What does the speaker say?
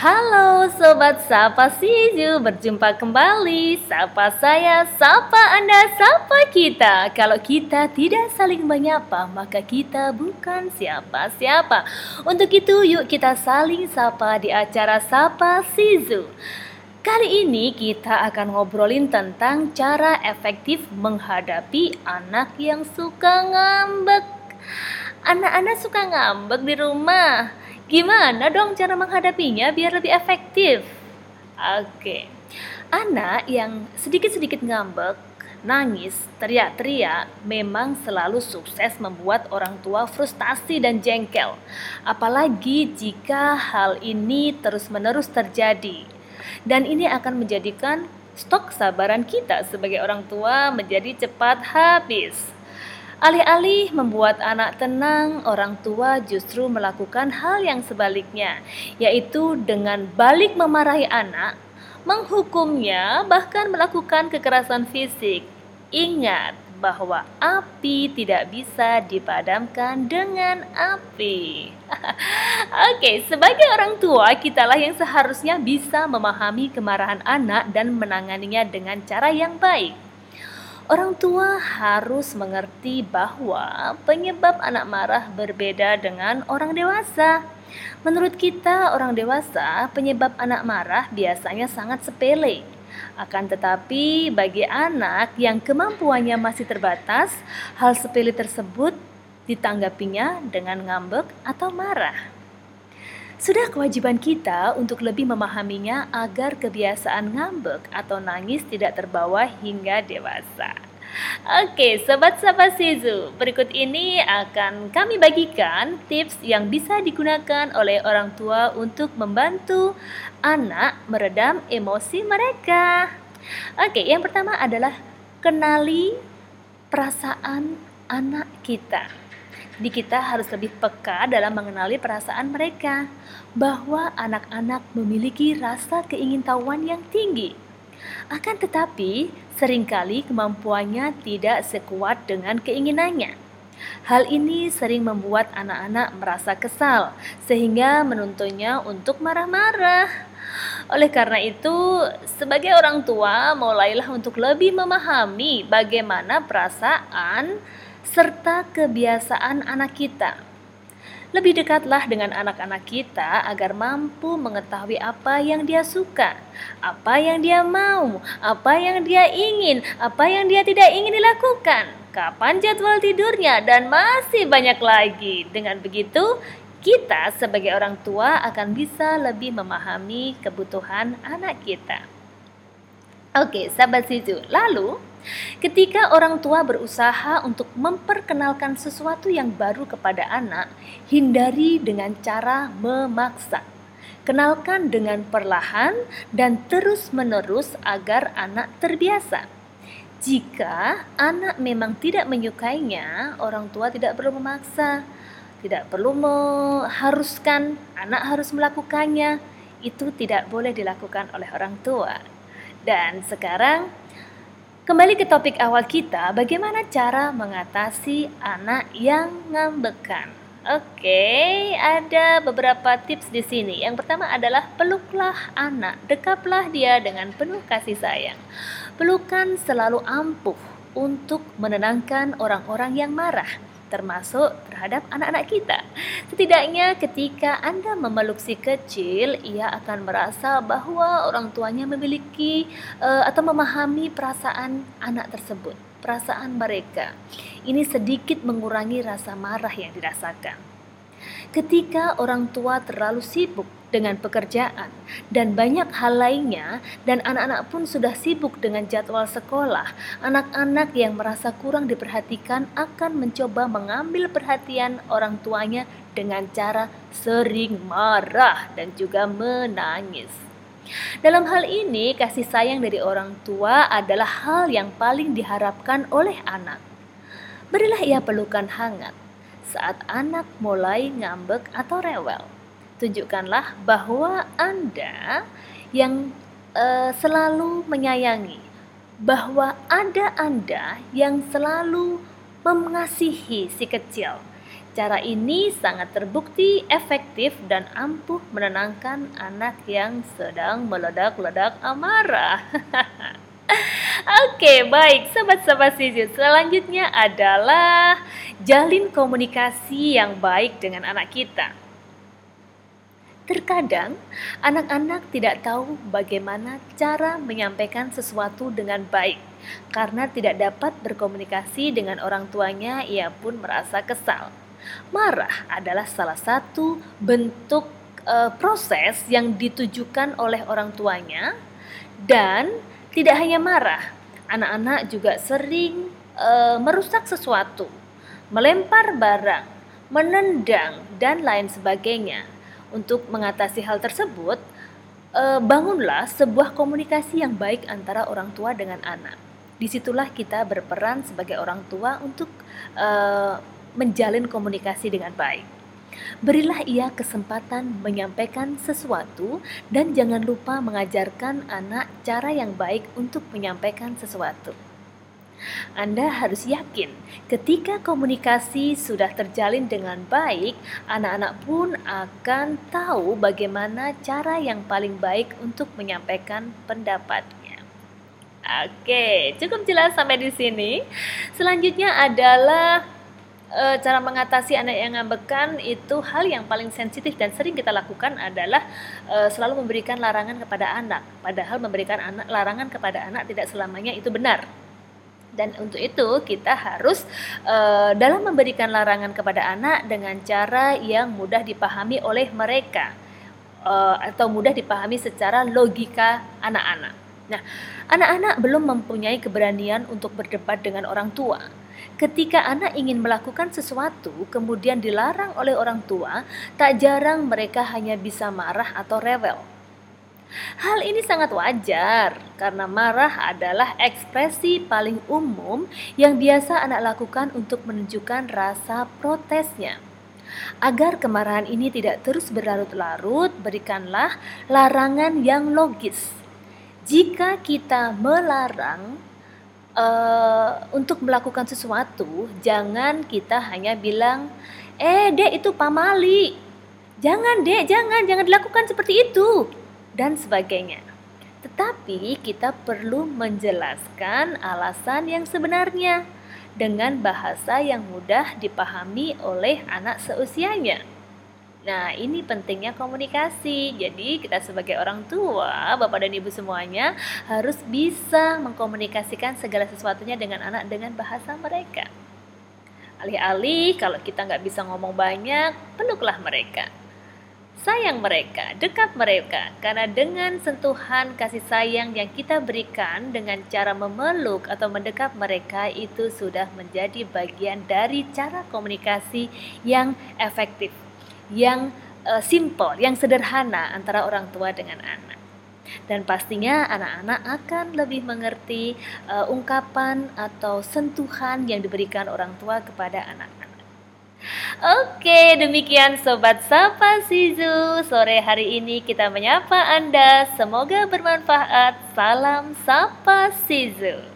Halo Sobat Sapa Siju, berjumpa kembali. Sapa saya, sapa Anda, sapa kita. Kalau kita tidak saling menyapa, maka kita bukan siapa-siapa. Untuk itu yuk kita saling sapa di acara Sapa Sizu Kali ini kita akan ngobrolin tentang cara efektif menghadapi anak yang suka ngambek. Anak-anak suka ngambek di rumah Gimana dong cara menghadapinya biar lebih efektif? Oke, anak yang sedikit-sedikit ngambek, nangis, teriak-teriak, memang selalu sukses membuat orang tua frustasi dan jengkel. Apalagi jika hal ini terus-menerus terjadi. Dan ini akan menjadikan stok sabaran kita sebagai orang tua menjadi cepat habis. Alih-alih membuat anak tenang, orang tua justru melakukan hal yang sebaliknya, yaitu dengan balik memarahi anak, menghukumnya, bahkan melakukan kekerasan fisik. Ingat bahwa api tidak bisa dipadamkan dengan api. Oke, sebagai orang tua, kitalah yang seharusnya bisa memahami kemarahan anak dan menanganinya dengan cara yang baik. Orang tua harus mengerti bahwa penyebab anak marah berbeda dengan orang dewasa. Menurut kita, orang dewasa, penyebab anak marah biasanya sangat sepele. Akan tetapi, bagi anak yang kemampuannya masih terbatas, hal sepele tersebut ditanggapinya dengan ngambek atau marah. Sudah kewajiban kita untuk lebih memahaminya agar kebiasaan ngambek atau nangis tidak terbawa hingga dewasa. Oke, sobat-sobat Sizu, berikut ini akan kami bagikan tips yang bisa digunakan oleh orang tua untuk membantu anak meredam emosi mereka. Oke, yang pertama adalah kenali perasaan anak kita. Jadi kita harus lebih peka dalam mengenali perasaan mereka bahwa anak-anak memiliki rasa keingintahuan yang tinggi. Akan tetapi, sering kali kemampuannya tidak sekuat dengan keinginannya. Hal ini sering membuat anak-anak merasa kesal, sehingga menuntunnya untuk marah-marah. Oleh karena itu, sebagai orang tua, mulailah untuk lebih memahami bagaimana perasaan serta kebiasaan anak kita. Lebih dekatlah dengan anak-anak kita agar mampu mengetahui apa yang dia suka, apa yang dia mau, apa yang dia ingin, apa yang dia tidak ingin dilakukan, kapan jadwal tidurnya, dan masih banyak lagi. Dengan begitu, kita sebagai orang tua akan bisa lebih memahami kebutuhan anak kita. Oke, sahabat Sizu. Lalu, ketika orang tua berusaha untuk memperkenalkan sesuatu yang baru kepada anak, hindari dengan cara memaksa. Kenalkan dengan perlahan dan terus-menerus agar anak terbiasa. Jika anak memang tidak menyukainya, orang tua tidak perlu memaksa, tidak perlu mengharuskan anak harus melakukannya. Itu tidak boleh dilakukan oleh orang tua. Dan sekarang kembali ke topik awal kita, bagaimana cara mengatasi anak yang ngambekan. Oke, ada beberapa tips di sini. Yang pertama adalah peluklah anak, dekaplah dia dengan penuh kasih sayang. Pelukan selalu ampuh untuk menenangkan orang-orang yang marah termasuk terhadap anak-anak kita. Setidaknya ketika Anda memeluk si kecil, ia akan merasa bahwa orang tuanya memiliki uh, atau memahami perasaan anak tersebut, perasaan mereka. Ini sedikit mengurangi rasa marah yang dirasakan. Ketika orang tua terlalu sibuk dengan pekerjaan dan banyak hal lainnya dan anak-anak pun sudah sibuk dengan jadwal sekolah, anak-anak yang merasa kurang diperhatikan akan mencoba mengambil perhatian orang tuanya dengan cara sering marah dan juga menangis. Dalam hal ini, kasih sayang dari orang tua adalah hal yang paling diharapkan oleh anak. Berilah ia pelukan hangat saat anak mulai ngambek atau rewel tunjukkanlah bahwa Anda yang uh, selalu menyayangi, bahwa ada Anda yang selalu mengasihi si kecil. Cara ini sangat terbukti efektif dan ampuh menenangkan anak yang sedang meledak-ledak amarah. Oke, baik, sobat-sobat Sizu. Selanjutnya adalah jalin komunikasi yang baik dengan anak kita. Terkadang anak-anak tidak tahu bagaimana cara menyampaikan sesuatu dengan baik. Karena tidak dapat berkomunikasi dengan orang tuanya, ia pun merasa kesal. Marah adalah salah satu bentuk e, proses yang ditujukan oleh orang tuanya dan tidak hanya marah, anak-anak juga sering e, merusak sesuatu, melempar barang, menendang dan lain sebagainya untuk mengatasi hal tersebut, eh, bangunlah sebuah komunikasi yang baik antara orang tua dengan anak. Di situlah kita berperan sebagai orang tua untuk eh, menjalin komunikasi dengan baik. Berilah ia kesempatan menyampaikan sesuatu, dan jangan lupa mengajarkan anak cara yang baik untuk menyampaikan sesuatu. Anda harus yakin ketika komunikasi sudah terjalin dengan baik, anak-anak pun akan tahu bagaimana cara yang paling baik untuk menyampaikan pendapatnya. Oke, cukup jelas sampai di sini. Selanjutnya adalah e, cara mengatasi anak yang ngambekan itu hal yang paling sensitif dan sering kita lakukan adalah e, selalu memberikan larangan kepada anak. Padahal memberikan anak larangan kepada anak tidak selamanya itu benar dan untuk itu kita harus uh, dalam memberikan larangan kepada anak dengan cara yang mudah dipahami oleh mereka uh, atau mudah dipahami secara logika anak-anak. Nah, anak-anak belum mempunyai keberanian untuk berdebat dengan orang tua. Ketika anak ingin melakukan sesuatu, kemudian dilarang oleh orang tua, tak jarang mereka hanya bisa marah atau rewel. Hal ini sangat wajar karena marah adalah ekspresi paling umum yang biasa anak lakukan untuk menunjukkan rasa protesnya. Agar kemarahan ini tidak terus berlarut-larut, berikanlah larangan yang logis. Jika kita melarang uh, untuk melakukan sesuatu, jangan kita hanya bilang, "Eh, Dek, itu pamali." Jangan, Dek, jangan, jangan dilakukan seperti itu dan sebagainya. Tetapi kita perlu menjelaskan alasan yang sebenarnya dengan bahasa yang mudah dipahami oleh anak seusianya. Nah, ini pentingnya komunikasi. Jadi, kita sebagai orang tua, Bapak dan Ibu semuanya harus bisa mengkomunikasikan segala sesuatunya dengan anak dengan bahasa mereka. Alih-alih kalau kita nggak bisa ngomong banyak, peluklah mereka sayang mereka, dekat mereka, karena dengan sentuhan kasih sayang yang kita berikan dengan cara memeluk atau mendekat mereka itu sudah menjadi bagian dari cara komunikasi yang efektif, yang uh, simple, yang sederhana antara orang tua dengan anak. Dan pastinya anak-anak akan lebih mengerti uh, ungkapan atau sentuhan yang diberikan orang tua kepada anak. Oke, demikian Sobat Sapa Sizu. Sore hari ini kita menyapa Anda. Semoga bermanfaat. Salam Sapa Sizu.